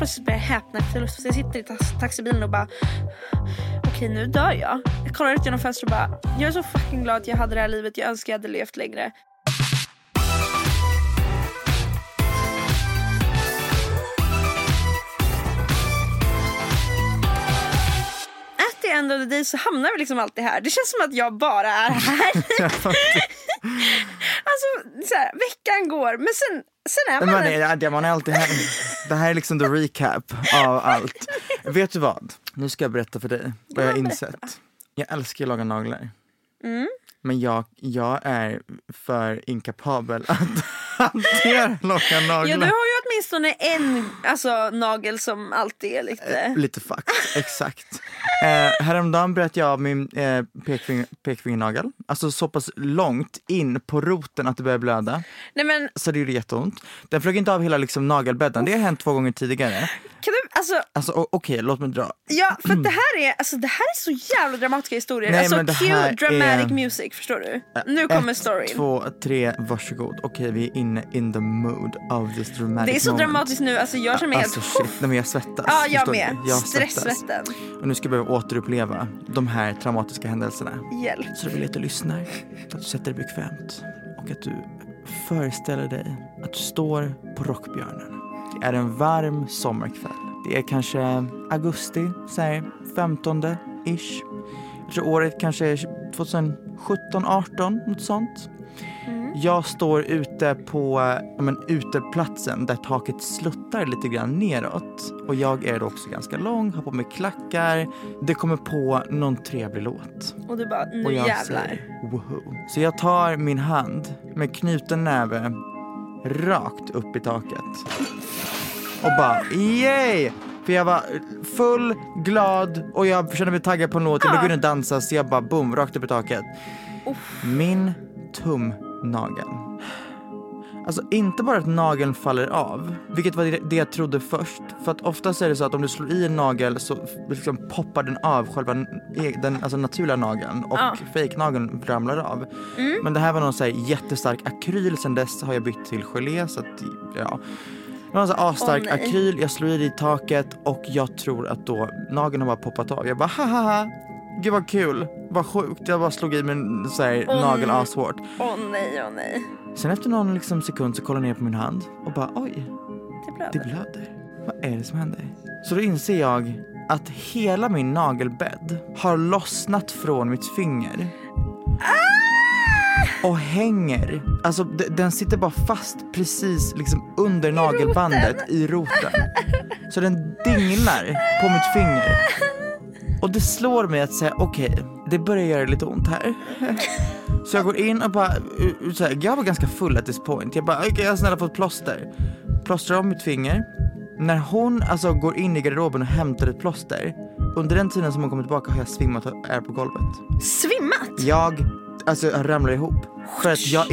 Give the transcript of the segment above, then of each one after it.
Plötsligt börjar jag häpna efter luft. Så jag sitter i tax- taxibilen och bara okej nu dör jag. Jag kollar ut genom fönstret och bara jag är så fucking glad att jag hade det här livet. Jag önskar jag hade levt längre. At the end of the day så hamnar vi liksom alltid här. Det känns som att jag bara är här. alltså så här, veckan går men sen, sen är man, Man är, det, man är alltid här. Det här är liksom the recap av allt. Vet du vad? Nu ska jag berätta för dig vad jag har insett. Jag älskar att laga naglar. Mm. Men jag, jag är för inkapabel att hantera laga naglar. Ja, du har ju åtminstone en alltså, nagel som alltid är lite... Lite fucked, exakt. Eh, häromdagen bröt jag av min eh, pekfinger, pekfingernagel. Alltså så pass långt in på roten att det började blöda. Nej men Så det gjorde jätteont. Den flög inte av hela liksom, nagelbädden. Det har hänt två gånger tidigare. kan du, alltså, Alltså okej, låt mig dra. ja för det här är, alltså det här är så jävla dramatiska historier. Nej, alltså cue dramatic är- music, förstår du? Nu kommer Ett, storyn. två, tre, varsågod. Okej, vi är inne in the mood of this dramatic är så dramatiskt nu, alltså jag känner mig Alltså helt... shit, nej, men jag svettas. Ja, jag Förstår med. Jag svettas. Stressvetten. Och nu ska jag behöva återuppleva de här traumatiska händelserna. Hjälp. Så då vill jag att du lyssnar, att du sätter dig bekvämt och att du föreställer dig att du står på Rockbjörnen. Det är en varm sommarkväll. Det är kanske augusti, så här 15-ish. Jag tror året kanske är 2017, 18, något sånt. Jag står ute på ja, men, uteplatsen där taket sluttar lite grann neråt. Och jag är då också ganska lång, har på mig klackar. Det kommer på någon trevlig låt. Och du bara, Och nu jag jävlar. säger woho. Så jag tar min hand med knuten näve rakt upp i taket. Och bara yay! För jag var full, glad och jag kände mig taggad på en låt. Jag ville gå in och dansa så jag bara boom, rakt upp i taket. Min tumnagel. Alltså inte bara att nageln faller av, vilket var det, jag trodde först. För att oftast är det så att om du slår i en nagel så liksom poppar den av själva e- den alltså naturliga nageln och Ja. fejknageln ramlar av. Men det här var någon så här jättestark akryl, sen dess har jag bytt till gelé så att ja. Det var en sån asstark nej. akryl, jag slår i det i taket och jag tror att då nageln har bara poppat av. Jag bara haha, gud vad kul, vad sjukt. Jag bara slog i min så här, Åh, nagel ashårt. Åh nej, åh nej. Sen efter någon liksom sekund så kollar jag ner på min hand och bara oj, Det blöder. det blöder. Vad är det som händer? Så då inser jag att hela min nagelbädd har lossnat från mitt finger. Och hänger. Alltså den sitter bara fast precis liksom under nagelbandet i roten. Så den dinglar på mitt finger. Och det slår mig att säga okej, det börjar göra lite ont här. Så jag går in och bara, så här, jag var ganska full at this point. Jag bara, okej jag har snälla fått plåster. Plåstrar om mitt finger. När hon alltså går in i garderoben och hämtar ett plåster, under den tiden som hon kommer tillbaka har jag svimmat och är på golvet. Svimmat? Jag, alltså jag ramlar ihop. För att jag,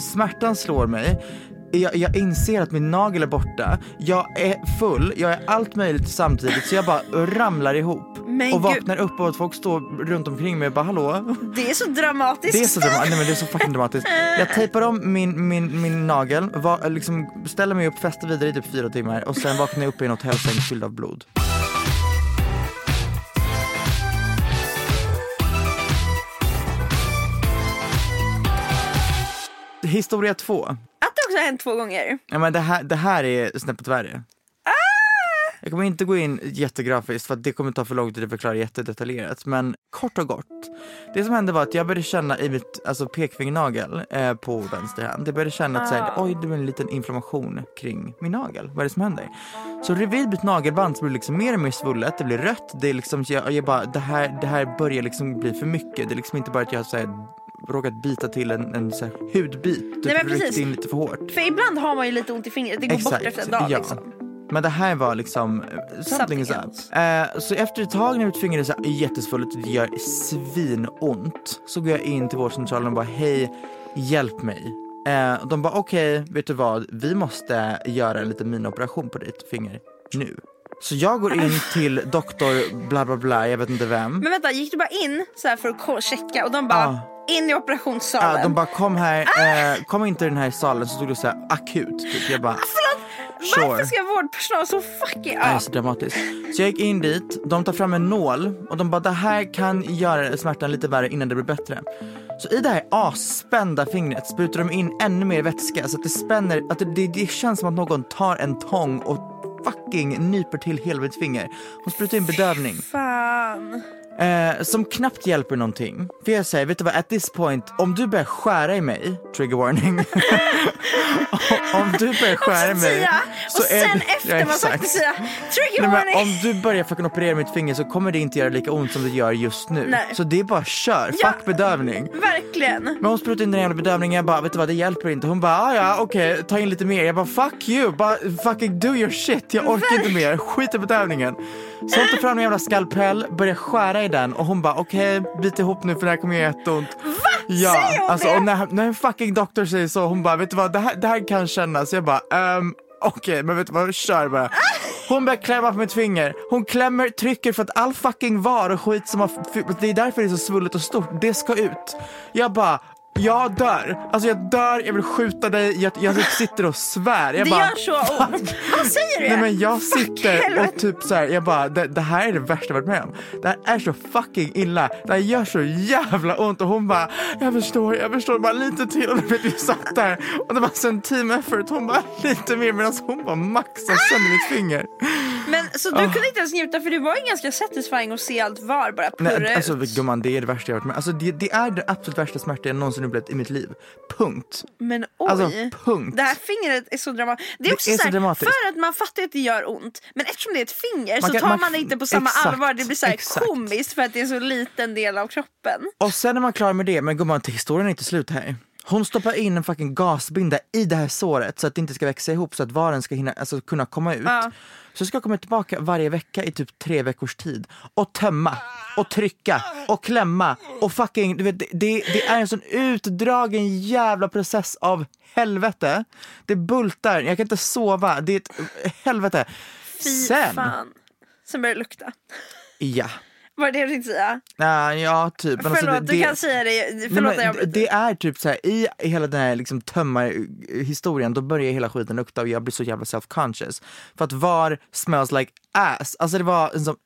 smärtan slår mig jag, jag, inser att min nagel är borta, jag är full, jag är allt möjligt samtidigt så jag bara ramlar ihop. Men och vaknar upp och att folk står runt omkring mig och bara hallå. Det är så dramatiskt. Det är så dramatiskt, nej men det är så fucking dramatiskt. Jag tejpar om min, min, min nagel, var, liksom, ställer mig upp, festar vidare i typ fyra timmar och sen vaknar jag upp i en hotellsäng fylld av blod. Historia två. Också har hänt två gånger. Ja, men det, här, det här är snäppet värre. Jag kommer inte gå in jättegrafiskt för det kommer ta för lång tid att förklara jättedetaljerat. Men kort och gott. Det som hände var att jag började känna i mitt alltså pekfingernagel eh, på vänster hand. Jag började känna att så här, oj det var en liten inflammation kring min nagel. Vad är det som händer? Så vid mitt nagelband så blir det liksom mer och mer svullet. Det blir rött. Det är liksom, jag, jag bara, det här, det här börjar liksom bli för mycket. Det är liksom inte bara att jag så här, råkat bita till en, en så här, hudbit. Typ, Nej, men ryckt precis. in lite för hårt. För ibland har man ju lite ont i fingret. Det går bort efter en dag ja. liksom. Men det här var liksom, eh, something is up. Something Eh, så efter ett tag när mitt finger är så jättesvullet och det gör svinont så går jag in till vårdcentralen och bara hej, hjälp mig. Eh, de bara okej, vet du vad, vi måste göra en liten minioperation på ditt finger nu. Så jag går in till doktor bla bla bla, jag vet inte vem. Men vänta, gick du bara in så här för att checka och de bara Ja. In i operationssalen? Ja, de bara kom här, eh, kom inte i den här salen så stod det så här akut typ. Jag bara Förlåt, varför ska vårdpersonal så fucking... Det är så dramatiskt. Så jag gick in dit, de tar fram en nål och de bara det här kan göra smärtan lite värre innan det blir bättre. Så i det här asspända fingret sprutar de in ännu mer vätska så att det spänner, att det, det, det känns som att någon tar en tång och fucking nyper till hela mitt finger. Hon sprutar in bedövning. Fan. Eh, som knappt hjälper någonting. För jag säger, vet du vad, at this point, om du börjar skära i mig, trigger warning. om du börjar skära mig. Säga, och sen det- efter Ja, man sagt exakt. säga trigger warning. om du börjar fucking operera mitt finger så kommer det inte göra lika ont som det gör just nu. Nej. Så det är bara kör, Ja. fuck bedövning. Verkligen. Men hon sprutade in den jävla bedövningen, jag bara vet du vad det hjälper inte. Hon bara ah, ja okej ta in lite mer. Jag bara fuck you, bara fucking do your shit. Jag orkar inte mer, skit i bedövningen. Så hon tar fram en jävla skalpell, börjar skära i den och hon bara okej bit ihop nu för det här kommer göra jätteont. Va? Ja, Säger hon alltså det? och när, när en fucking doktor säger så, hon bara vet du vad det här, det här känna. Så Jag bara ehm okej men vet du vad, kör bara. Hon börjar klämma på mitt finger. Hon klämmer, trycker för att all fucking var och skit som har, det är därför det är så svullet och stort, det ska ut. Jag bara, jag dör. Alltså jag dör, jag vill skjuta dig, jag, jag sitter och svär. Jag Det bara, gör så ont. Han säger det. Nej men jag Fuck, sitter helvete. och typ så här, jag bara det, det här är det värsta jag varit med om. Det här är så fucking illa. Det här gör så jävla ont och hon bara jag förstår, jag förstår, bara lite till och du vet vi satt där och det var så en team effort. Hon bara lite mer medan hon bara maxade sönder mitt finger. Men så du kunde inte ens njuta för det var ju ganska satisfying att se allt var bara purra Nej, alltså ut. gumman det är det värsta jag varit med Alltså det, det är det absolut värsta smärta jag någonsin upplevt i mitt liv. Punkt. Men oj. Alltså, punkt. Det här fingret är så dramatiskt. Det är Det också är så så dramatiskt. för att man fattar att det gör ont. Men eftersom det är ett finger Man så kan- tar man- man det inte på samma exakt, allvar. Det blir så här exakt. komiskt för att det är en så liten del av kroppen. Och sen är man klar med det, men gumman historien är inte slut här. Hon stoppar in en fucking gasbinda i det här såret så att det inte ska växa ihop så att varen ska hinna, alltså, kunna komma ut. Ja. Så ska jag komma tillbaka varje vecka i typ tre veckors tid och tömma och trycka och klämma och fucking, du vet, det, det, det är en sån utdragen jävla process av helvete. Det bultar, jag kan inte sova, det är ett helvete. Fy Sen, fan. Sen börjar det lukta. ja. Var det det du tänkte säga? Ja, ja, typ. Men Förlåt, alltså, du kan säga det. Nej, Förlåt men det, avbryter. det är typ så här, i hela den här liksom tömmarhistorien, då börjar hela skiten lukta och jag blir så jävla self-conscious. För att var smells like ass. Alltså det var en sån,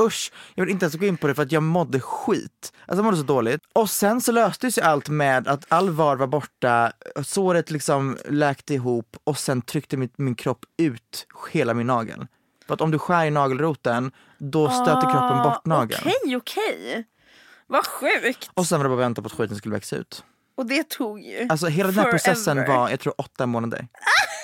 usch, jag vill inte ens gå in på det för att jag mådde skit. Alltså jag mådde så dåligt. Och sen så löstes ju allt med att all var var borta, såret liksom läkte ihop och sen tryckte min, min kropp ut hela min nagel. För att om du skär i nagelroten, då stöter kroppen bort nageln. Ah, Okej, okej. Vad sjukt. Och sen var det bara att vänta på att skiten skulle växa ut. Och det tog ju Alltså hela den här processen forever. var, jag tror åtta månader.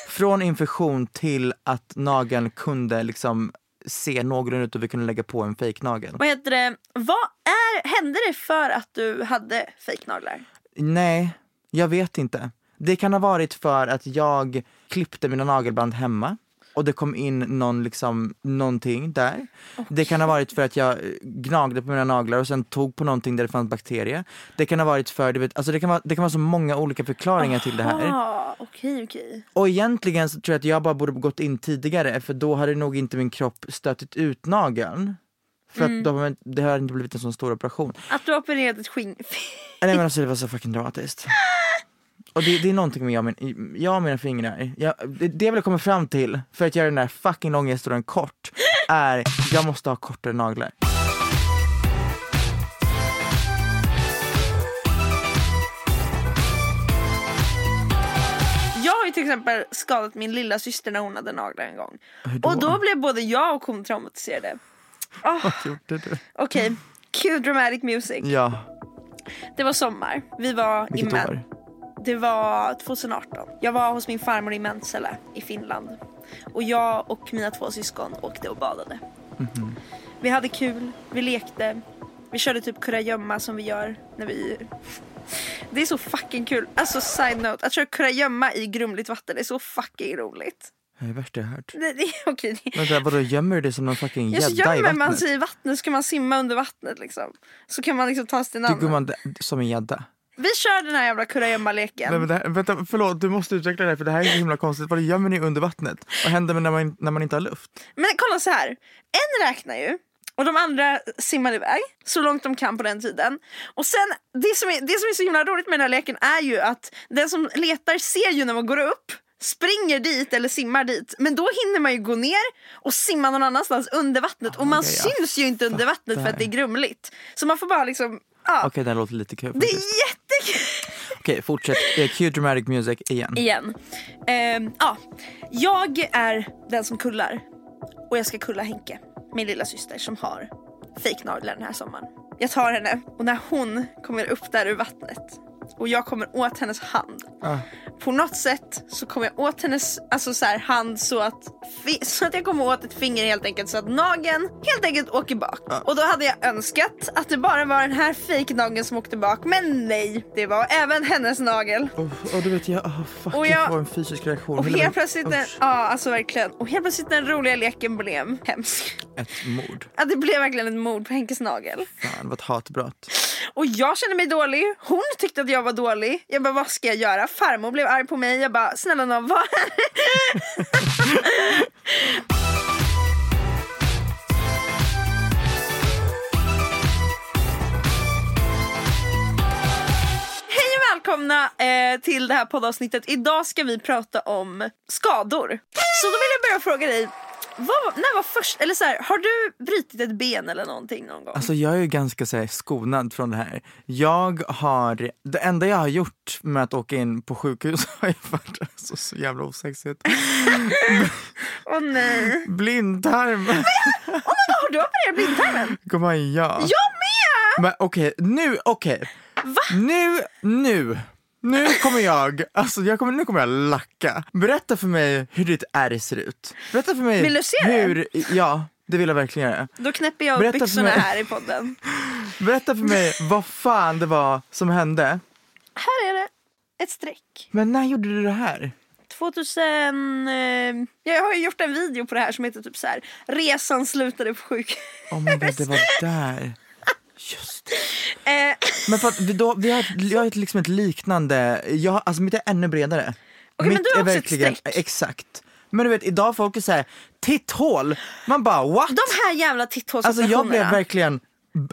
Från infektion till att nageln kunde liksom se någorlunda ut och vi kunde lägga på en fejknagel. Vad heter det? Vad är, hände det för att du hade fejknaglar? Nej, jag vet inte. Det kan ha varit för att jag klippte mina nagelband hemma och det kom in någon, liksom, någonting där. Det kan ha varit för att jag eh, gnagde på mina naglar och sen tog på någonting där det fanns bakterier. Det kan ha varit för, du vet, alltså det kan vara, det kan vara så många olika förklaringar till det här. Ah, okej, okej. Och egentligen så tror jag att jag bara borde gått in tidigare för då hade nog inte min kropp stötit ut nageln. För att då, det hade inte blivit en sån stor operation. Att du har opererat ett skinn... Nej men alltså det var så fucking dramatiskt. Och det, det är någonting med jag, min, jag och mina fingrar. Jag, det, det jag vill komma fram till, för att göra den där fucking långa historien kort, är jag måste ha kortare naglar. till exempel skadat min lilla syster när hon hade naglar en gång. Då? Och då blev både jag och hon traumatiserade. Oh, Vad gjorde du? Okej, cue dramatic music. Ja, Det var sommar. Vi var vilket i år? Det var 2018. Jag var hos min farmor i Mensele i Finland. Och jag och mina två syskon åkte och badade. Mhm. Vi hade kul, vi lekte, vi körde typ kurragömma som vi gör när vi... Det är så fucking kul. Alltså side note, att köra kurragömma i grumligt vatten är så fucking roligt. Det är det värsta jag hört. Det, det okej. det- Vänta, vadå gömmer du dig som någon fucking gädda i gömmer man vattnet? sig i vattnet så kan man simma under vattnet liksom. Så kan man liksom ta sig till en Du annan. gumman, det- som en gädda. Vi kör den här jävla kurragömma-leken. Nej, men det här, vänta, förlåt, du måste utveckla det här för det här är så himla konstigt. Vad gömmer ni under vattnet? Vad händer när man, när man inte har luft? Men kolla så här. En räknar ju och de andra simmar iväg så långt de kan på den tiden. Och sen, det som är, det som är så himla roligt med den här leken är ju att den som letar ser ju när man går upp springer dit eller simmar dit men då hinner man ju gå ner och simma någon annanstans under vattnet och man syns ju inte under vattnet för att det är grumligt. Så man får bara liksom, ja. Okej, här låter lite kul Det är jättekul! Okej, fortsätt. Cue dramatic music igen. Igen. Ehm, ja. Jag är den som kullar. Och jag ska kulla Henke, min lilla syster som har fejknaglar den här sommaren. Jag tar henne och när hon kommer upp där ur vattnet och jag kommer åt hennes hand. Ah. På något sätt så kommer jag åt hennes alltså så här, hand så att, så att jag kommer åt ett finger helt enkelt så att nageln helt enkelt åker bak. Och då hade jag önskat att det bara var den här fejknageln som åkte bak men nej, det var även hennes nagel. Oh, och du vet, jag, oh, fuck, Och jag jag- får en fysisk reaktion. Och helt plötsligt, den, ja alltså verkligen. Och helt plötsligt den roliga leken blev hemsk. Ett mord. Ja, det blev verkligen ett mord på Henkes nagel. Fan, det var ett hatbrott. Och jag kände mig dålig, hon tyckte att jag var dålig. Jag bara, vad ska jag göra? Farmor blev arg på mig. Jag bara, snälla nån, vad... Hej och välkomna eh, till det här poddavsnittet. Idag ska vi prata om skador. Så då vill jag börja fråga dig, vad, när var först, eller så här, har du brutit ett ben eller någonting någon gång? Alltså jag är ju ganska så här, skonad från det här. Jag har, det enda jag har gjort med att åka in på sjukhus har ju varit alltså, så jävla osexigt. Åh nej. Blindtarm! Har du opererat blindtarmen? Gumman ja. Jag med! Men okej, nu, okej. Nu, nu. Nu kommer jag, alltså jag kommer, nu kommer jag lacka. Berätta för mig hur ditt ärr ser ut. Berätta för mig Vill du se det? hur, ja det vill jag verkligen göra. Då knäpper jag Berätta byxorna här i podden. Berätta för mig vad fan det var som hände. Här är det ett streck. Men när gjorde du det här? 2000... Eh, jag har ju gjort en video på det här som heter typ så här. Resan slutade på sjukhus. Oh my god, det var där. Men för att vi, då, vi har, jag har liksom ett liknande, jag, alltså mitt är ännu bredare. Okej, men mitt du har är också ett streck. Exakt. Men du vet idag folk är såhär, titthål! Man bara what? de här jävla Alltså titthålsoperationerna. jag blev verkligen,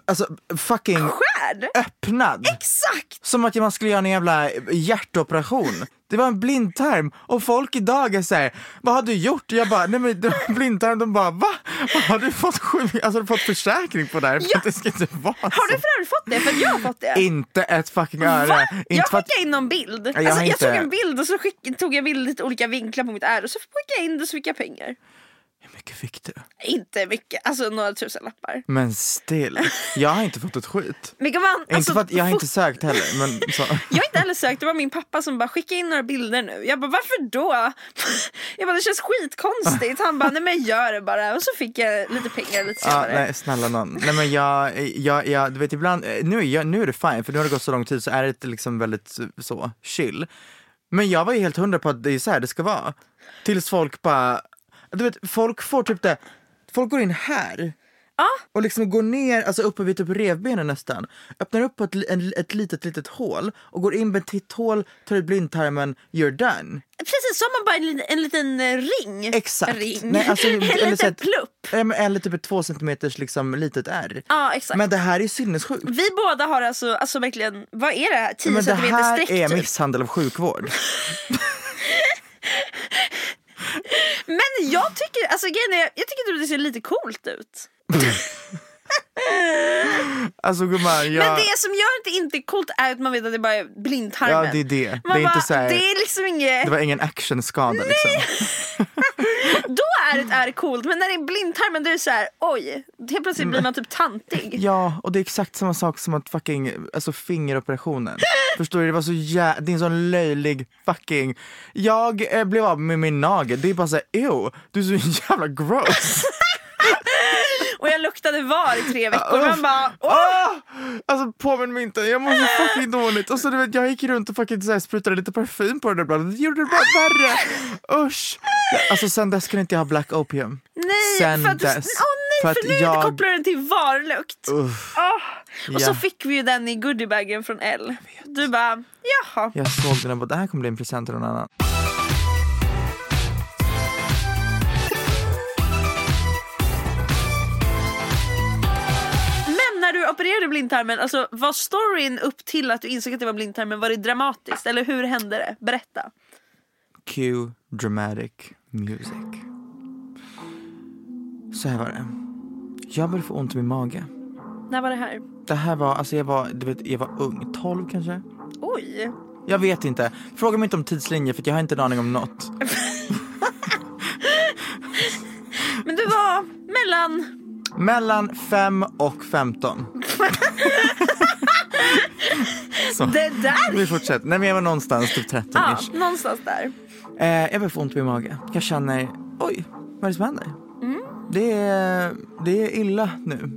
alltså fucking Skärd! öppnad. Exakt! Som att man skulle göra en jävla hjärtoperation. Det var en blindtarm och folk idag är såhär, vad har du gjort? Jag bara, nej men det var en blindtarm. De bara, va? Har du fått, alltså, har du fått försäkring på det här? Ja. det ska inte vara Har du för övrigt fått det? För jag har fått det. Inte ett fucking öre. Va? Inte jag att, skickade in någon bild. jag alltså, jag inte- tog en bild och så skick, tog jag bild lite olika vinklar på mitt ärr och så skickade jag in det så fick jag pengar. Mycket fick du? Inte mycket, alltså några tusen lappar. Men still, jag har inte fått ett skit. Men gumman, inte alltså, för att jag har inte sökt heller. Men så. Jag har inte heller sökt, det var min pappa som bara skicka in några bilder nu. Jag bara varför då? Jag bara det känns skitkonstigt. Han bara nej men gör det bara. Och så fick jag lite pengar lite Ja, senare. nej snälla någon. Nej men jag, jag, jag du vet ibland, nu är, jag, nu är det fine för nu har det gått så lång tid så är det liksom väldigt så chill. Men jag var ju helt hundra på att det är så här det ska vara. Tills folk bara, du vet folk får typ det, folk går in här. Ja. Och liksom går ner, alltså uppe vid typ revbenen nästan. Öppnar upp på ett, en, ett litet, litet hål och går in med ett titthål, tar ut blindtarmen, you're done. Precis, har man bara en, liten- en liten eh, ring. Exakt. Ring. Nej, alltså, en liten plupp. Eller typ ett två centimeters liksom litet ärr. Ja exakt. Men det här är sinnessjukt. Vi båda har alltså, alltså verkligen, vad är det här? 10 Men det centimeter här streck är typ. misshandel av sjukvård. Jag tycker, alltså grejen jag tycker typ det ser lite coolt ut. Alltså gumman, jag... Men det som gör att det inte är coolt är att man vet att det bara är blindtarmen. Ja det är det. Man det är bara, inte så här, det är liksom inget... det var ingen actionskada liksom. Då är det, är det coolt men när det är blindtarmen då är det så här, oj, helt plötsligt blir man typ tantig. Ja, och det är exakt samma sak som att fucking, alltså fingeroperationen. Förstår du? Det var så jä... det är en sån löjlig fucking, jag eh, blev av med min nagel, det är bara såhär ew, du är så jävla gross. Luktade var i tre veckor. Man bara, åh! Ah! Alltså påminn mig inte, jag mår så fucking dåligt. Och så du vet, jag gick runt och fucking så här, sprutade lite parfym på det där bladet, det gjorde det bara värre. Usch. Alltså sen dess kan inte jag ha black opium. Nej, Sen för att, dess. nej, För för, nu jag- kopplar den till varlukt. Åh. Och så Ja. fick vi ju den i goodiebagen från L. Du bara, jaha. Jag såg den och bara, det här kommer bli en present till någon annan. Blindtarmen, alltså, var storyn upp till att du insåg att det var blindtarmen, var det dramatiskt? Eller hur hände det? Berätta. Cue dramatic music. Så här var det. Jag började få ont i min mage. När var det här? Det här var, alltså jag var, du vet, jag var ung, 12 kanske? Oj. Jag vet inte. Fråga mig inte om tidslinjer för jag har inte en aning om något. Men du var mellan... Mellan 5 och 15. Så, Det där! vi fortsätter. Nej men jag var någonstans typ 13 Ja, ish. någonstans där. Eh, jag börjar få ont i min mage. Jag känner, oj, vad är det som händer? Det, är, det är illa nu.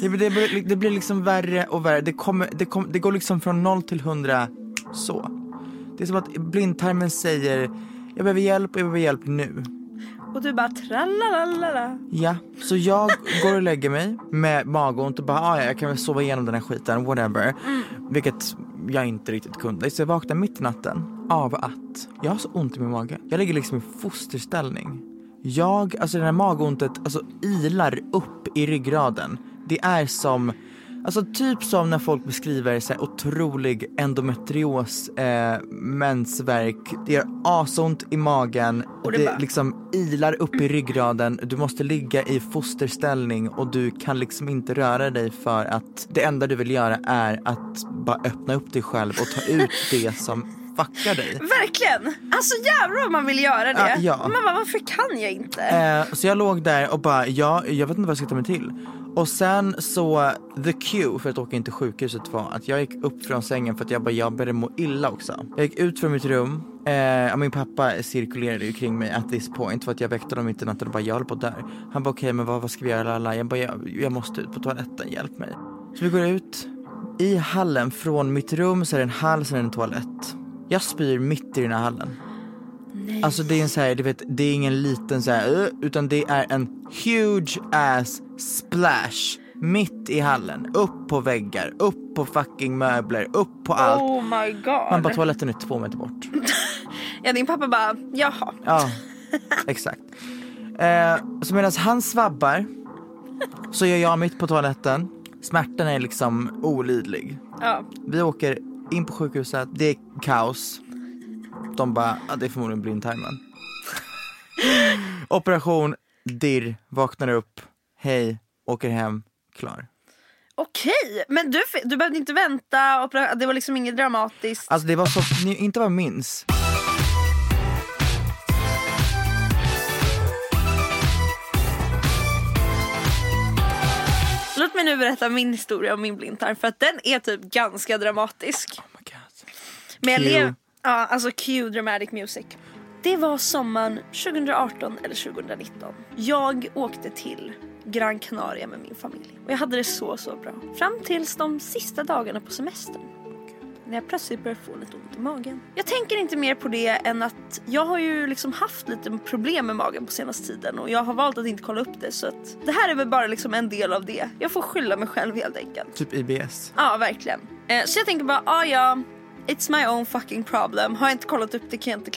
Det, det, blir- det blir liksom värre och värre. Det, kommer, det, kom, det går liksom från 0 till 100 så. Det är som att blindtarmen säger, jag behöver hjälp och jag behöver hjälp nu. Och du bara tralalala. Ja, så jag går och lägger mig med magont och bara, ah, ja, jag kan väl sova igenom den här skiten, whatever. Vilket jag inte riktigt kunde. Så jag vaknar mitt i natten av att jag har så ont i min mage. Jag ligger liksom i fosterställning. Jag, alltså det här magontet, alltså ilar upp i ryggraden. Det är som, alltså typ som när folk beskriver så här otrolig endometrios, eh, mensvärk. Det gör asont i magen. Och det det bara- liksom ilar upp i ryggraden, du måste ligga i fosterställning och du kan liksom inte röra dig för att det enda du vill göra är att bara öppna upp dig själv och ta ut det som fuckar dig. Verkligen! Alltså jävlar vad man vill göra det. Ja, ja. Man bara, varför kan jag inte? Eh, så jag låg där och bara, ja, jag vet inte vad jag ska ta mig till. Och sen så, the cue för att åka in till sjukhuset var att jag gick upp från sängen för att jag bara, jag började må illa också. Jag gick ut från mitt rum, eh, och min pappa cirkulerade ju kring mig at this point för att jag väckte honom mitt i natten och bara, jag höll på att dö. Han bara, okej men vad, vad ska vi göra? Lala? Jag bara, jag, jag måste ut på toaletten, hjälp mig. Så vi går ut, i hallen från mitt rum så är det en hall, sen är det en toalett. Jag spyr mitt i den här hallen. Alltså det är en så här, du vet, det är ingen liten så här, utan det är en huge ass splash mitt i hallen, upp på väggar, upp på fucking möbler, upp på allt. Oh my god. Man bara toaletten är två meter bort. Ja din pappa bara, jaha. Ja, exakt. Eh, så medan han svabbar så gör jag mitt på toaletten. Smärtan är liksom olidlig. Ja. Vi åker in på sjukhuset, det är kaos. De bara, ja, det är förmodligen blindtarmen. Operation, dirr, vaknar upp, hej, åker hem, klar. Okej, men du, du behövde inte vänta, det var liksom inget dramatiskt. Alltså det var så, inte vad jag minns. Låt mig nu berätta min historia om min blindtarm för att den är typ ganska dramatisk. Oh. Men jag lev... Ja, alltså cue dramatic music. Det var sommaren 2018 eller 2019. Jag åkte till Gran Canaria med min familj. Och jag hade det så, så bra. Fram tills de sista dagarna på semestern. När jag plötsligt började få lite ont i magen. Jag tänker inte mer på det än att jag har ju liksom haft lite problem med magen på senaste tiden och jag har valt att inte kolla upp det så att det här är väl bara liksom en del av det. Jag får skylla mig själv helt enkelt. Typ IBS. Ja, verkligen. Eh, så jag tänker bara, ah, ja, it's my own fucking problem. Har inte kollat upp det kan inte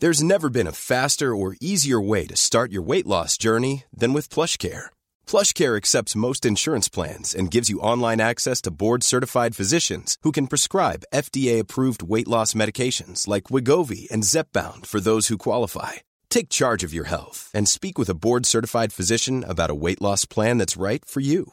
There's never been a faster or easier way to start your weight loss journey than with PlushCare. PlushCare accepts most insurance plans and gives you online access to board-certified physicians who can prescribe FDA-approved weight loss medications like Wigovi and Zepbound for those who qualify. Take charge of your health and speak with a board-certified physician about a weight loss plan that's right for you.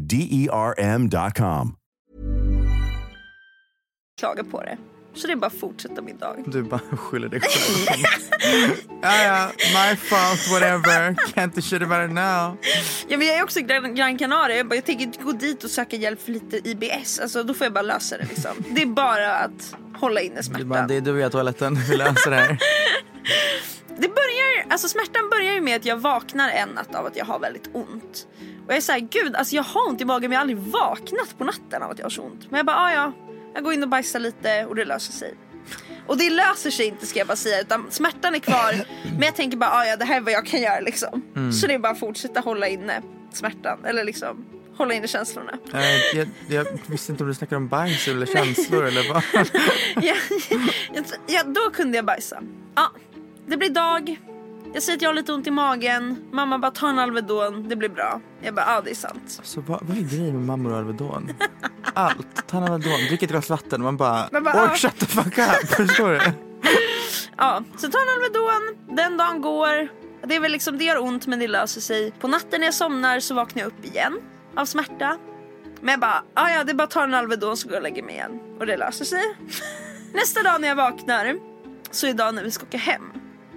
D E R M.com. klaga på det. Så det är bara att fortsätta min dag. Du bara skyller dig själv. ja, ja, my fault, whatever. Can't do shit about it now. Ja, men jag är också i Gran, Gran Canaria. Jag, bara, jag tänker inte gå dit och söka hjälp för lite IBS. Alltså, då får jag bara lösa det. Liksom. Det är bara att hålla inne Du smärtan. bara, det är du och jag toaletten, vi löser det här. Det börjar, alltså smärtan börjar ju med att jag vaknar en natt av att jag har väldigt ont. Och jag är såhär, gud alltså jag har ont i magen men jag har aldrig vaknat på natten av att jag har så ont. Men jag bara, ah, ja, jag går in och bajsar lite och det löser sig. Och det löser sig inte ska jag bara säga utan smärtan är kvar. men jag tänker bara, ah, ja det här är vad jag kan göra liksom. Så det är bara att fortsätta hålla inne smärtan eller liksom hålla inne känslorna. Eh, jag, jag visste inte om du snackade om bajs eller känslor eller vad. ja, ja, då kunde jag bajsa. Ja, det blir dag. Jag säger att jag har lite ont i magen. Mamma bara ta en Alvedon, det blir bra. Jag bara ja det är sant. Så vad, vad är grejen med mammor och Alvedon? Allt. Ta en Alvedon, drick ett glas vatten. Man bara, Man bara, ah." shut the fuck up. Förstår du? Ja, så ta en Alvedon, den dagen går. Det är väl liksom, det gör ont men det löser sig. På natten när jag somnar så vaknar jag upp igen av smärta. Men jag bara, ja ja det är bara att ta en Alvedon så går jag och lägger mig igen. Och det löser sig. Nästa dag när jag vaknar så är dagen när vi ska åka hem.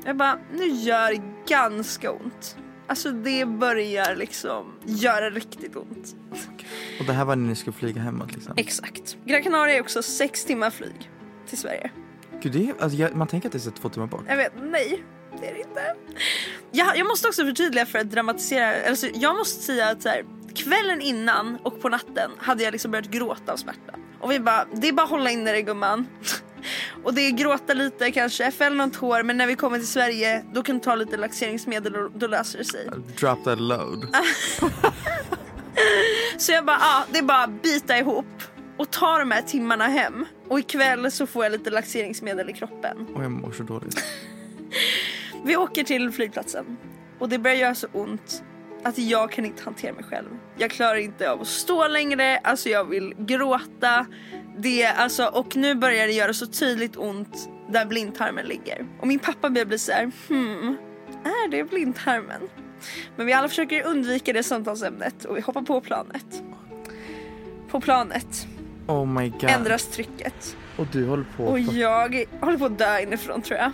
Jag bara, nu gör det ganska ont. Alltså det börjar liksom göra riktigt ont. Och det här var när ni skulle flyga hemåt liksom. Exakt. Gran Canaria är också sex timmar flyg till Sverige. Gud, det är, alltså, jag, man tänker att det är så två timmar bort. Jag vet, nej. Det är det inte. Jag, jag måste också förtydliga för att dramatisera. Alltså, jag måste säga att så här, kvällen innan och på natten hade jag liksom börjat gråta av smärta. Och vi bara, det är bara att hålla inne det gumman. Och det är gråta lite kanske, fäll någon tår men när vi kommer till Sverige då kan du ta lite laxeringsmedel och då löser det sig. Drop that load. Så jag bara, ja det är bara att bita ihop och ta de här timmarna hem. Och ikväll så får jag lite laxeringsmedel i kroppen. Och jag mår så dåligt. Vi åker till flygplatsen och det börjar göra så ont att jag kan inte hantera mig själv. Jag klarar inte av att stå längre, alltså jag vill gråta. Det, alltså, och nu börjar det göra så tydligt ont där blindtarmen ligger. Och min pappa börjar bli så här, hmm, är det blindtarmen? Men vi alla försöker undvika det samtalsämnet och vi hoppar på planet. På planet Oh ändras trycket. Och du håller på. Och jag håller på att dö inifrån tror jag.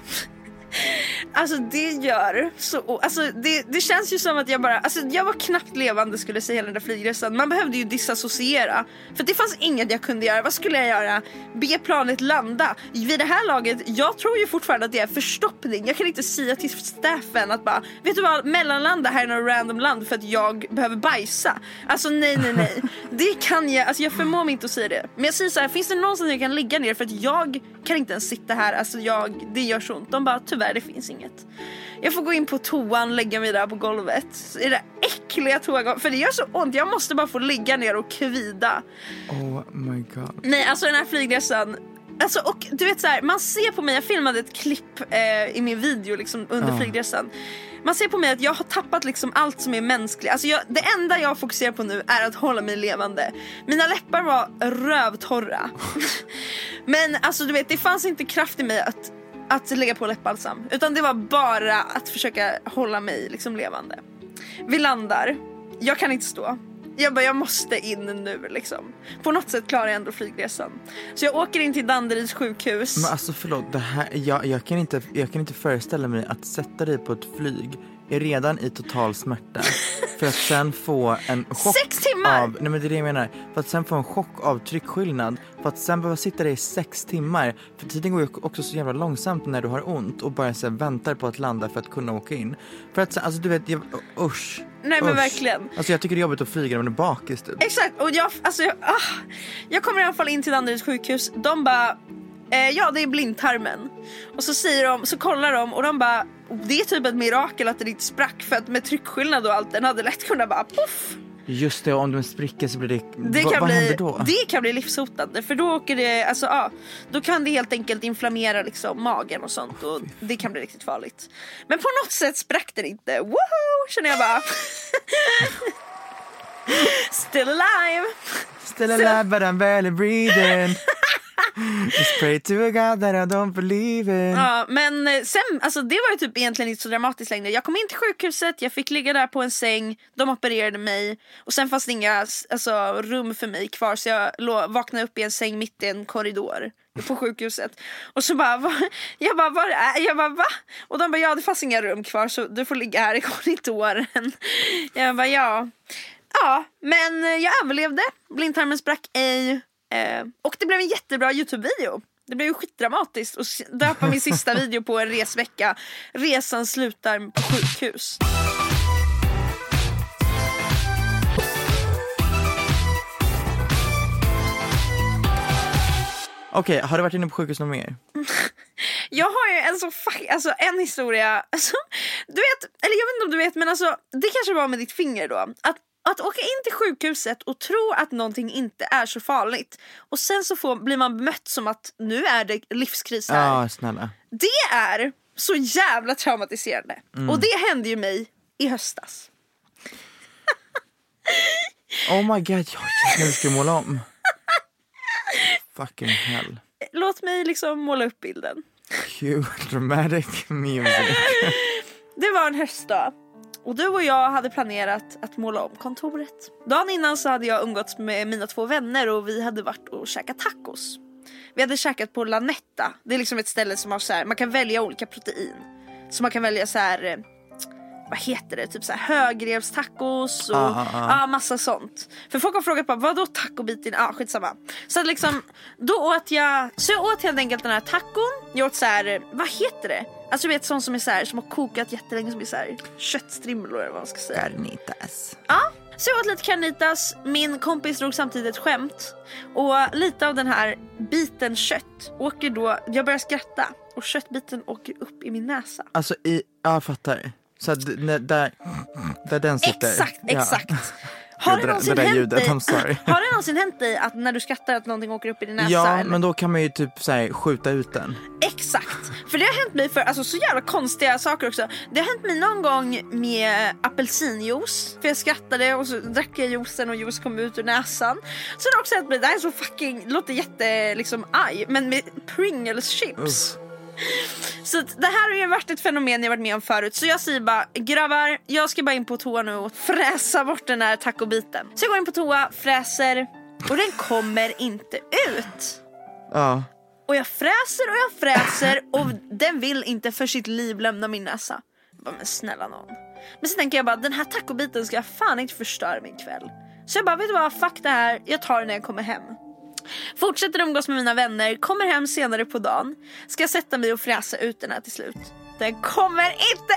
Alltså det gör så, alltså det, det känns ju som att jag bara, alltså jag var knappt levande skulle jag säga hela den där flygresan. Man behövde ju disassociera. För det fanns inget jag kunde göra. Vad skulle jag göra? Be planet landa? Vid det här laget, jag tror ju fortfarande att det är förstoppning. Jag kan inte säga till staffen att bara, vet du vad, mellanlanda här i något random land för att jag behöver bajsa. Alltså nej nej nej. Det kan jag, alltså jag förmår mig inte att säga det. Men jag säger så här, finns det någonstans jag kan ligga ner för att jag kan inte ens sitta här, alltså jag, det gör så ont. De bara tyvärr det finns inget. Jag får gå in på toan, lägga mig där på golvet. I det äckliga toagolvet, för det gör så ont. Jag måste bara få ligga ner och kvida. Oh my god. Nej alltså den här flygresan Alltså, och du vet så här, man ser på mig, jag filmade ett klipp eh, i min video liksom, under Ja. flygresan. Man ser på mig att jag har tappat liksom allt som är mänskligt. Alltså jag, det enda jag fokuserar på nu är att hålla mig levande. Mina läppar var rövtorra. Men alltså du vet, det fanns inte kraft i mig att, att lägga på läppbalsam. Utan det var bara att försöka hålla mig liksom levande. Vi landar, jag kan inte stå. Jag bara, jag måste in nu liksom. På något sätt klarar jag ändå flygresan. Så jag åker in till Danderyds sjukhus. Men alltså förlåt, det här, jag, jag, kan inte, jag kan inte föreställa mig att sätta dig på ett flyg redan i total smärta för att sen få en chock Sex timmar! av, nej men det är det jag menar, för att sen få en chock av tryckskillnad, för att sen behöva sitta där i sex timmar, för tiden går ju också så jävla långsamt när du har ont och bara så väntar på att landa för att kunna åka in. För att sen, alltså du vet, jag, usch. Nej, men usch. verkligen. Alltså jag tycker det är jobbigt att flyga när man är bakis typ. Exakt, och jag, alltså, jag, ah, jag kommer i alla fall in till Danderyds sjukhus. De bara, eh, ja det är blindtarmen. Och så säger de, så kollar de och de bara, det är typ ett mirakel att det inte sprack för att med tryckskillnad och allt den hade lätt kunnat bara poff. Just det, om den spricker så blir det, Det kan, vad bli, händer då? det kan bli livshotande för då åker det, alltså ja, då kan det helt enkelt inflammera liksom magen och sånt och det kan bli riktigt farligt. Men på något sätt sprack den inte, woho! Känner jag bara. Still alive! Still alive but I'm barely breathing Just pray to a God that I don't believe in Ja, men eh, sen, alltså det var ju typ egentligen inte så dramatiskt längre. Jag kom in till sjukhuset, jag fick ligga där på en säng, de opererade mig och sen fanns det inga alltså, rum för mig kvar så jag vaknade upp i en säng mitt i en korridor på sjukhuset. Och så bara, va? jag bara, var är jag? bara, va? Och de bara, ja det fanns inga rum kvar så du får ligga här i korridoren. Jag bara, ja. Ja, men eh, jag överlevde. Blindtarmen sprack ej. Eh, och det blev en jättebra Youtube-video. Det blev ju skitdramatiskt att döpa min sista video på en resvecka. Resan slutar på sjukhus. Okej, har du varit inne på sjukhus något mer? Jag har ju en så fuck, alltså en historia, alltså, du vet, eller jag vet inte om du vet men alltså det kanske var med ditt finger då. Att, att åka in till sjukhuset och tro att någonting inte är så farligt och sen så får, blir man bemött som att nu är det livskris här. Ja, snälla. Det är så jävla traumatiserande. Mm. Och det hände ju mig i höstas. Oh my god, jag nu ska måla om. Fucking hell. Låt mig liksom måla upp bilden. Cue dramatic music. Det var en höstdag och du och jag hade planerat att måla om kontoret. Dagen innan så hade jag umgåtts med mina två vänner och vi hade varit och käkat tacos. Vi hade käkat på Lanetta. Det är liksom ett ställe som har så här, man kan välja olika protein. Så man kan välja så här eh, vad heter det, typ så här högrevstacos och Ah, ah, ah. massa sånt. För folk har frågat bara vadå tacobiten? Ja ah, skitsamma. Så att liksom, då åt jag, så jag åt helt enkelt den här tacon. Jag åt så här, vad heter det? Alltså du vet sånt som är så här, som har kokat jättelänge som är så här köttstrimlor eller vad man ska säga. Carnitas. Ja, så jag åt lite carnitas, min kompis drog samtidigt ett skämt och lite av den här biten kött åker då, jag börjar skratta och köttbiten åker upp i min näsa. Alltså i, ja jag fattar. Så att där, där den sitter. Exakt, Ja. exakt. Har Det någonsin det där ljudet, dig, I'm sorry. har det någonsin hänt dig att när du skrattar att någonting åker upp i din näsa? Ja, eller? men då kan man ju typ så här, skjuta ut den. Exakt! För det har hänt mig för alltså, så jävla konstiga saker också. Det har hänt mig någon gång med apelsinjuice. För jag skrattade och så drack jag juicen och juice kom ut ur näsan. Så det har också hänt mig, det här är så fucking, låter jätte liksom aj, men med Pringles chips. Så det här har ju varit ett fenomen jag varit med om förut Så jag säger bara grabbar jag ska bara in på toa nu och fräsa bort den här tacobiten Så jag går in på toa, fräser och den kommer inte ut Ja. och jag fräser och jag fräser och den vill inte för sitt liv lämna min näsa. Jag bara, men snälla någon. Men sen tänker jag bara, den här tacobiten ska fan inte förstöra min kväll. Så jag bara, vet du vad, fuck det här, jag tar den när jag kommer hem. Fortsätter umgås med mina vänner, kommer hem senare på dagen. Ska sätta mig och fräsa ut den här till slut. Den kommer inte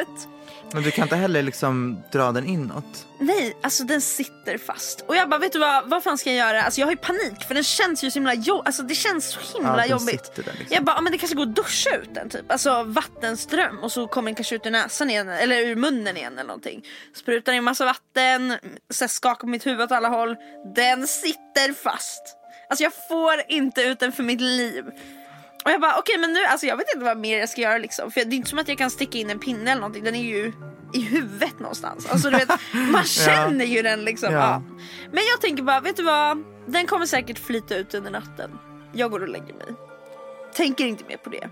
ut! Men du kan inte heller liksom dra den inåt. Nej, alltså den sitter fast. Och jag bara, vet du vad, vad fan ska jag göra? Alltså jag har ju panik för den känns ju så himla jobbigt. Alltså det känns så himla Ja, jobbigt. där liksom. Jag bara, ja, men det kanske går att duscha ut den typ. Alltså vattenström och så kommer den kanske ut ur näsan igen eller ur munnen igen eller någonting. Sprutar in massa vatten, så skakar mitt huvud åt alla håll. Den sitter fast. Alltså jag får inte ut den för mitt liv. Och jag bara okej men nu, alltså jag vet inte vad mer jag ska göra liksom. För det är inte som att jag kan sticka in en pinne eller någonting. Den är ju i huvudet någonstans. Alltså du vet, man känner ju den liksom. Ja. Ja. Men jag tänker bara, vet du vad? Den kommer säkert flyta ut under natten. Jag går och lägger mig. Tänker inte mer på det.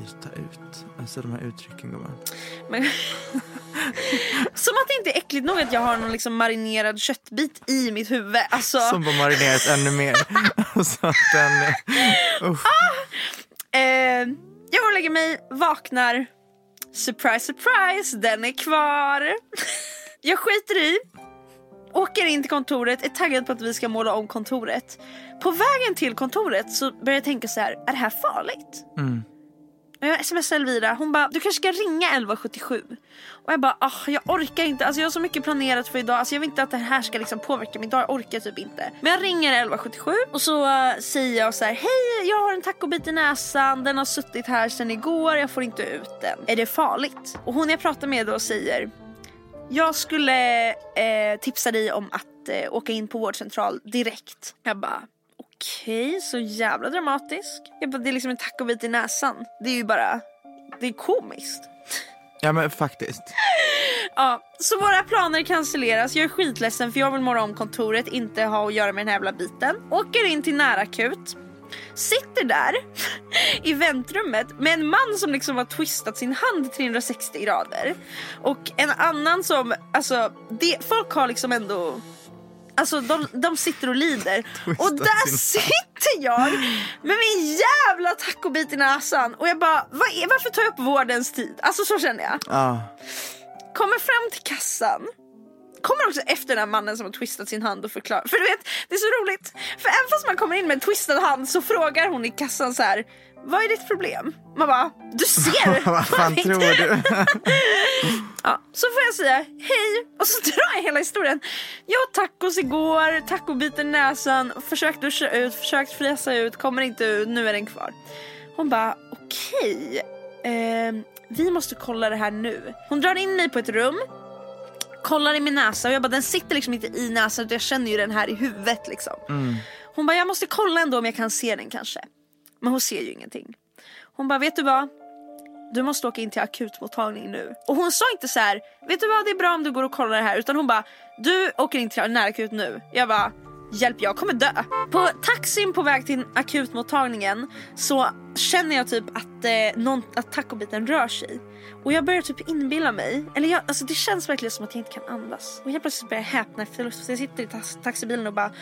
Flyta ut. Alltså de här uttrycken gumman. Men... Som att det inte är äckligt nog att jag har någon liksom marinerad köttbit i mitt huvud. Alltså, Som bara marineras ännu mer. alltså att den är... Usch. eh, jag går och lägger mig, vaknar. Surprise, surprise, den är kvar. jag skiter i. Åker in till kontoret, är taggad på att vi ska måla om kontoret. På vägen till kontoret så börjar jag tänka så här, är det här farligt? Och jag smsar Elvira, hon bara du kanske ska ringa 1177. Och jag bara ah, jag orkar inte, alltså jag har så mycket planerat för idag, alltså jag vill inte att det här ska liksom påverka min dag, jag orkar typ inte. Men jag ringer 1177 och så uh, säger jag så här: hej jag har en tacobit i näsan, den har suttit här sedan igår, jag får inte ut den. Är det farligt? Och hon jag pratar med då säger jag skulle eh, tipsa dig om att eh, åka in på vårdcentral direkt. Jag bara okej, så jävla dramatisk. Jag bara, det är liksom en tacobit i näsan. Det är ju bara, det är komiskt. Ja men faktiskt. Ja, så våra planer cancelleras. Jag är skitledsen för jag vill måla om kontoret, inte ha att göra med den här jävla biten. Åker in till närakut. Sitter där i väntrummet med en man som liksom har twistat sin hand 360 grader. Och en annan som, alltså det, folk har liksom ändå Alltså de, de sitter och lider. och där sitter jag med min jävla tacobit i näsan. Och jag bara, vad är, varför tar jag upp vårdens tid? Alltså så känner jag. Ja. Kommer fram till kassan. Kommer också efter den här mannen som har twistat sin hand och förklarar. För du vet, det är så roligt. För även fast man kommer in med en twistad hand så frågar hon i kassan så här. Vad är ditt problem? Man bara, du ser! Vad fan tror du? Ja, så får jag säga hej och så drar jag hela historien. Jag åt tacos igår, tacobiten i näsan, försökt duscha ut, försökt fräsa ut, kommer inte ut, nu är den kvar. Hon bara okej, ehm, vi måste kolla det här nu. Hon drar in mig på ett rum, kollar i min näsa och jag bara den sitter liksom inte i näsan utan jag känner ju den här i huvudet liksom. Hon bara jag måste kolla ändå om jag kan se den kanske. Men hon ser ju ingenting. Hon bara vet du vad? du måste åka in till akutmottagning nu. Och hon sa inte så här, vet du vad det är bra om du går och kollar det här. Utan hon bara, du åker in till närakut nu. Jag bara, hjälp jag kommer dö. På taxin på väg till akutmottagningen så känner jag typ att, eh, någon, att tacobiten rör sig. Och jag börjar typ inbilla mig, eller jag, alltså det känns verkligen som att jag inte kan andas. Och helt plötsligt börjar jag häpna efter luft. Så jag sitter i tax- taxibilen och bara,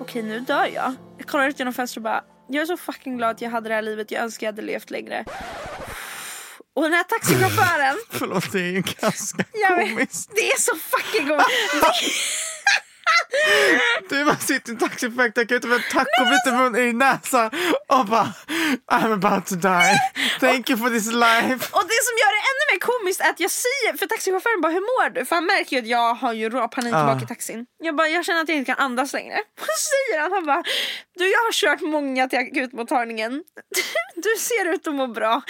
okej nu dör jag. Jag kollar ut genom fönstret och bara, jag är så fucking glad att jag hade det här livet. Jag önskar jag hade levt längre. Och den här taxichauffören, Förlåt, det är ju ganska jag vet, komiskt. det är så fucking god. Du bara sitter i en taxi på väg akuten med en tacobit i näsan och bara I'm about to die. Thank you for this life. Och det som gör det ännu mer komiskt är att jag säger, för taxichauffören bara hur mår du? För han märker ju att jag har ju rå panik Ja. bak i taxin. Jag bara, jag känner att jag inte kan andas längre. Och så säger han, han bara, du jag har kört många till akutmottagningen. Du ser ut att må bra.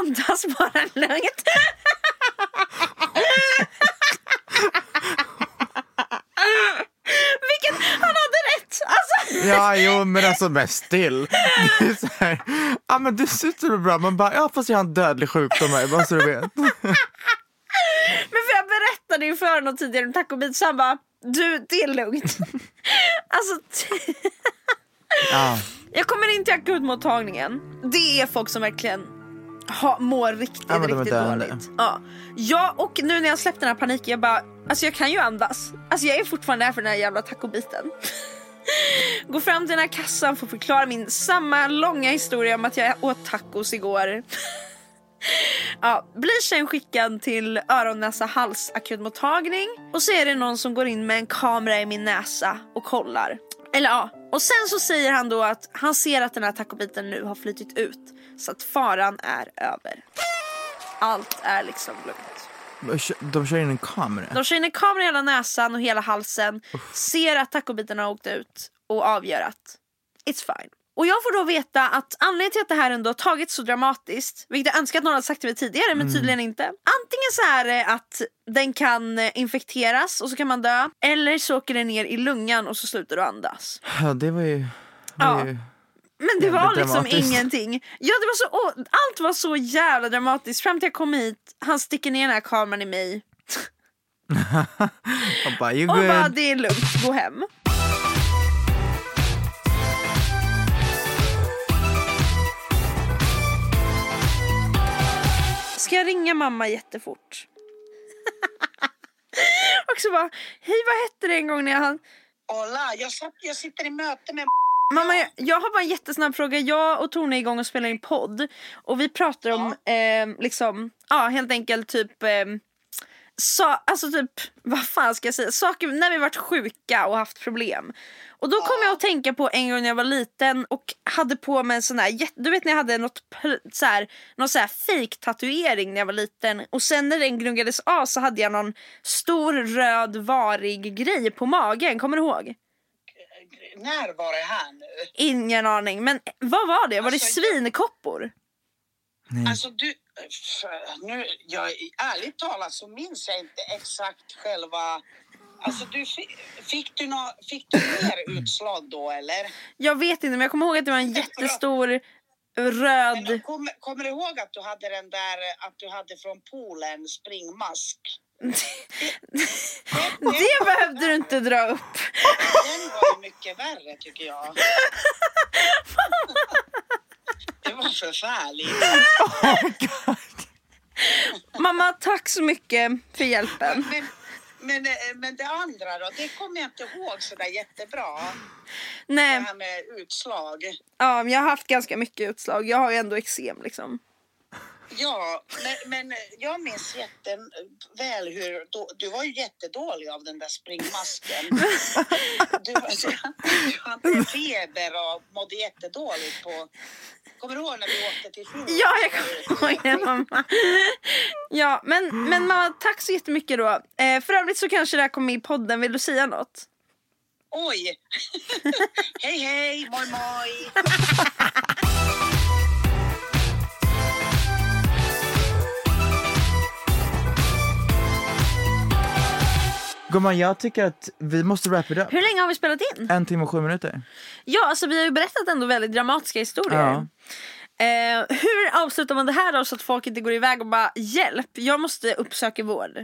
Andas bara lugnt. Vilket, han hade rätt! Alltså, Ja, jo, men alltså men still. Det är så här, ja men du ut så bra. Man bara, ja fast jag har en dödlig sjukdom här, bara så du vet. Men för jag berättade ju för honom tidigare om tacobit så han bara Du det är lugnt. alltså Ja. jag kommer in till akutmottagningen. Det är folk som verkligen ha, mår riktigt, Ja, riktigt dåligt. Ja. ja och nu när jag släppt den här paniken jag bara Alltså jag kan ju andas. Alltså jag är fortfarande där för den här jävla tacobiten. Går fram till den här kassan för att förklara min samma långa historia om att jag åt tacos igår. Ja, blir sen skickad till öron, näsa, hals akutmottagning och så är det någon som går in med en kamera i min näsa och kollar. Eller ja, och sen så säger han då att han ser att den här tacobiten nu har flyttit ut så att faran är över. Allt är liksom lugnt. De kör in en kamera. De kör in en kamera i hela näsan och hela halsen, ser att tacobiten har åkt ut och avgör att it's fine. Och jag får då veta att anledningen till att det här ändå har tagit så dramatiskt, vilket jag önskar att någon hade sagt till mig tidigare men tydligen inte. Antingen så är det att den kan infekteras och så kan man dö. Eller så åker den ner i lungan och så slutar du andas. Ja, det var ju Ja. Det är ju- Men det var liksom dramatiskt. ingenting. Ja, det var så, allt var så jävla dramatiskt fram till jag kom hit. Han sticker ner den här kameran i mig Och bara, och bara det är lugnt, gå hem. Ska jag ringa mamma jättefort? och så bara, hej vad hette det en gång när jag hann Hola, jag, satt, jag sitter i möte med Mamma, jag, jag har bara en jättesnabb fråga. Jag och Tone är igång och spelar in podd. Och vi pratar om eh, liksom, ja helt enkelt typ eh, så, alltså typ, vad fan ska jag säga, saker när vi varit sjuka och haft problem. Och då kom jag att tänka på en gång när jag var liten och hade på mig en sån här, jätte- du vet när jag hade något så här, någon så här fake tatuering när jag var liten. Och sen när den gnuggades av så hade jag någon stor röd varig grej på magen, kommer du ihåg? När var det här nu? Ingen aning, men vad var det? Var det Alltså, jag- svinkoppor? Alltså du, nu, jag, ärligt talat så minns jag inte exakt själva... Alltså du, fi- fick, du nå, fick du mer utslag då eller? Jag vet inte men jag kommer ihåg att det var en jättestor röd... Men kom, kommer du ihåg att du hade den där, att du hade från poolen springmask? Det behövde du inte dra upp. Den var ju mycket värre tycker jag. Det var förfärligt. Mamma tack så mycket för hjälpen. Men, men, eh, men det andra då, det kommer jag inte ihåg sådär jättebra. Det Nej, här med utslag. ja, men jag har haft ganska mycket utslag. Jag har ju ändå eksem liksom. Ja, men, men jag minns jätteväl hur då, du var ju jättedålig av den där springmasken. Du, du, du hade feber och mådde jättedåligt på... Kommer du ihåg när vi åkte till Finland? Ja, jag kommer ihåg det mamma. Ja, men, men mamma tack så jättemycket då. Eh, för övrigt så kanske det här kommer med i podden. Vill du säga något? Oj! hej hej, moj moj! Gumman, jag tycker att vi måste wrap it up. Hur länge har vi spelat in? En timme och sju minuter. Ja, alltså vi har ju berättat ändå väldigt dramatiska historier. Ja. Eh, hur avslutar man det här då så att folk inte går iväg och bara hjälp, jag måste uppsöka vård.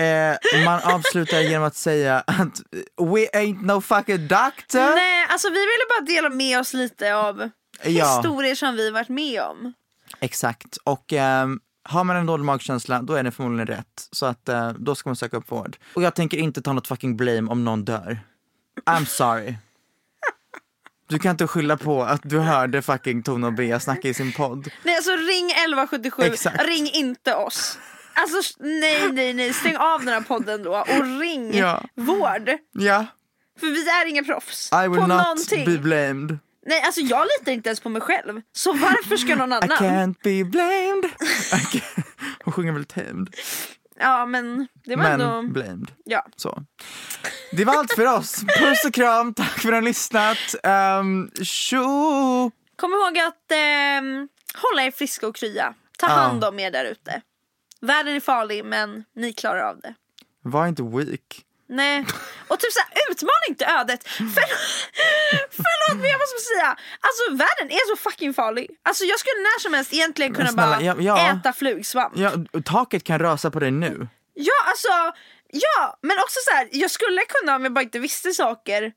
Eh, man avslutar genom att säga att we ain't no fucking doctor. Nej, alltså vi ville bara dela med oss lite av Ja. historier som vi varit med om. Exakt, och ehm, har man en dålig magkänsla då är det förmodligen rätt. Så att eh, då ska man söka upp vård. Och jag tänker inte ta något fucking blame om någon dör. I'm sorry. Du kan inte skylla på att du hörde fucking Tone och Bea snacka i sin podd. Nej alltså ring 1177, Exakt. ring inte oss. Alltså nej nej nej, stäng av den här podden då och ring Ja. vård. Ja, För vi är inga proffs I will på not någonting. be blamed. Nej alltså jag litar inte ens på mig själv. Så varför ska någon I annan? can't be blamed. I can't. Hon sjunger väl tamed. Ja men det var Men ändå... blamed. Ja. Så. Det var allt för oss. Puss och kram, tack för att ni har lyssnat. Um, tjo! Kom ihåg att ehm, hålla er friska och krya. Ta hand om er där ute. Världen är farlig men ni klarar av det. Var inte weak. Nej. Och typ såhär, utmana inte ödet. För, förlåt men jag måste säga, alltså världen är så fucking farlig. Alltså jag skulle när som helst egentligen kunna snälla, bara ja, ja. äta flugsvamp. Ja. Ja, taket kan rasa på dig nu. alltså, ja men också så här, jag skulle kunna om jag bara inte visste saker,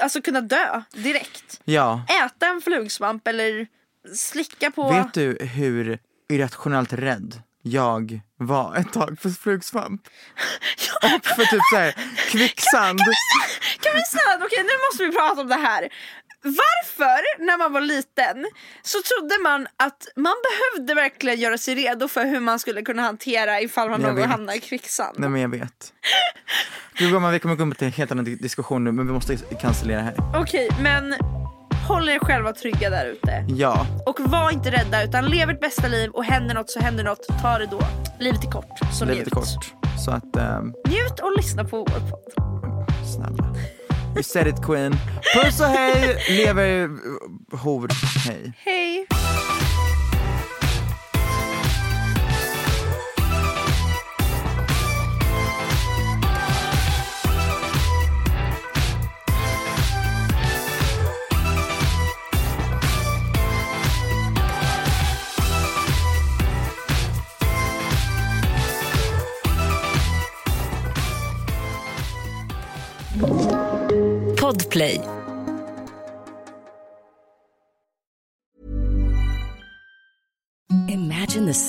alltså kunna dö direkt. Ja. Äta en flugsvamp eller slicka på... Vet du hur irrationellt rädd jag var ett tag för flugsvamp? Och för typ såhär kvicksand. Kan vi snälla, okej nu måste vi prata om det här. Varför, när man var liten, så trodde man att man behövde verkligen göra sig redo för hur man skulle kunna hantera ifall man någon hamnar i kvicksand? Nej men jag vet. Du gumman, vi kommer gå till en helt annan diskussion nu men vi måste cancellera här. Okej, men håll er själva trygga där ute. Ja, Och var inte rädda utan lev ert bästa liv och händer något så händer något. Ta det då. Livet är kort, så livet njut. är kort. Så att, ehm, Njut och lyssna på vår podd. snälla. You said it queen. Puss och hej, lever hor, hej. Hej! Podplay. Imagine the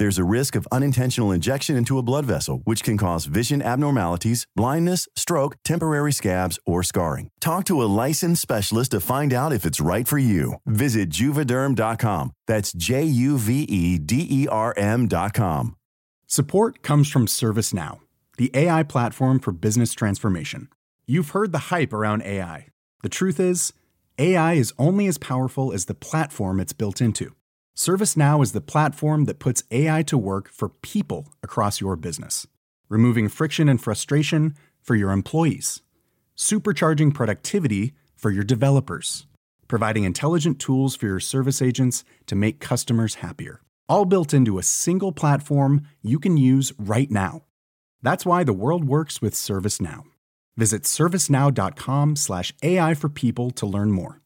There's a risk of unintentional injection into a blood vessel, which can cause vision abnormalities, blindness, stroke, temporary scabs, or scarring. Talk to a licensed specialist to find out if it's right for you. Visit juvederm.com. That's J U V E D E R M.com. Support comes from ServiceNow, the AI platform for business transformation. You've heard the hype around AI. The truth is, AI is only as powerful as the platform it's built into. ServiceNow is the platform that puts AI to work for people across your business, removing friction and frustration for your employees, supercharging productivity for your developers, providing intelligent tools for your service agents to make customers happier. All built into a single platform you can use right now. That's why the world works with ServiceNow. Visit servicenow.com slash AI for people to learn more.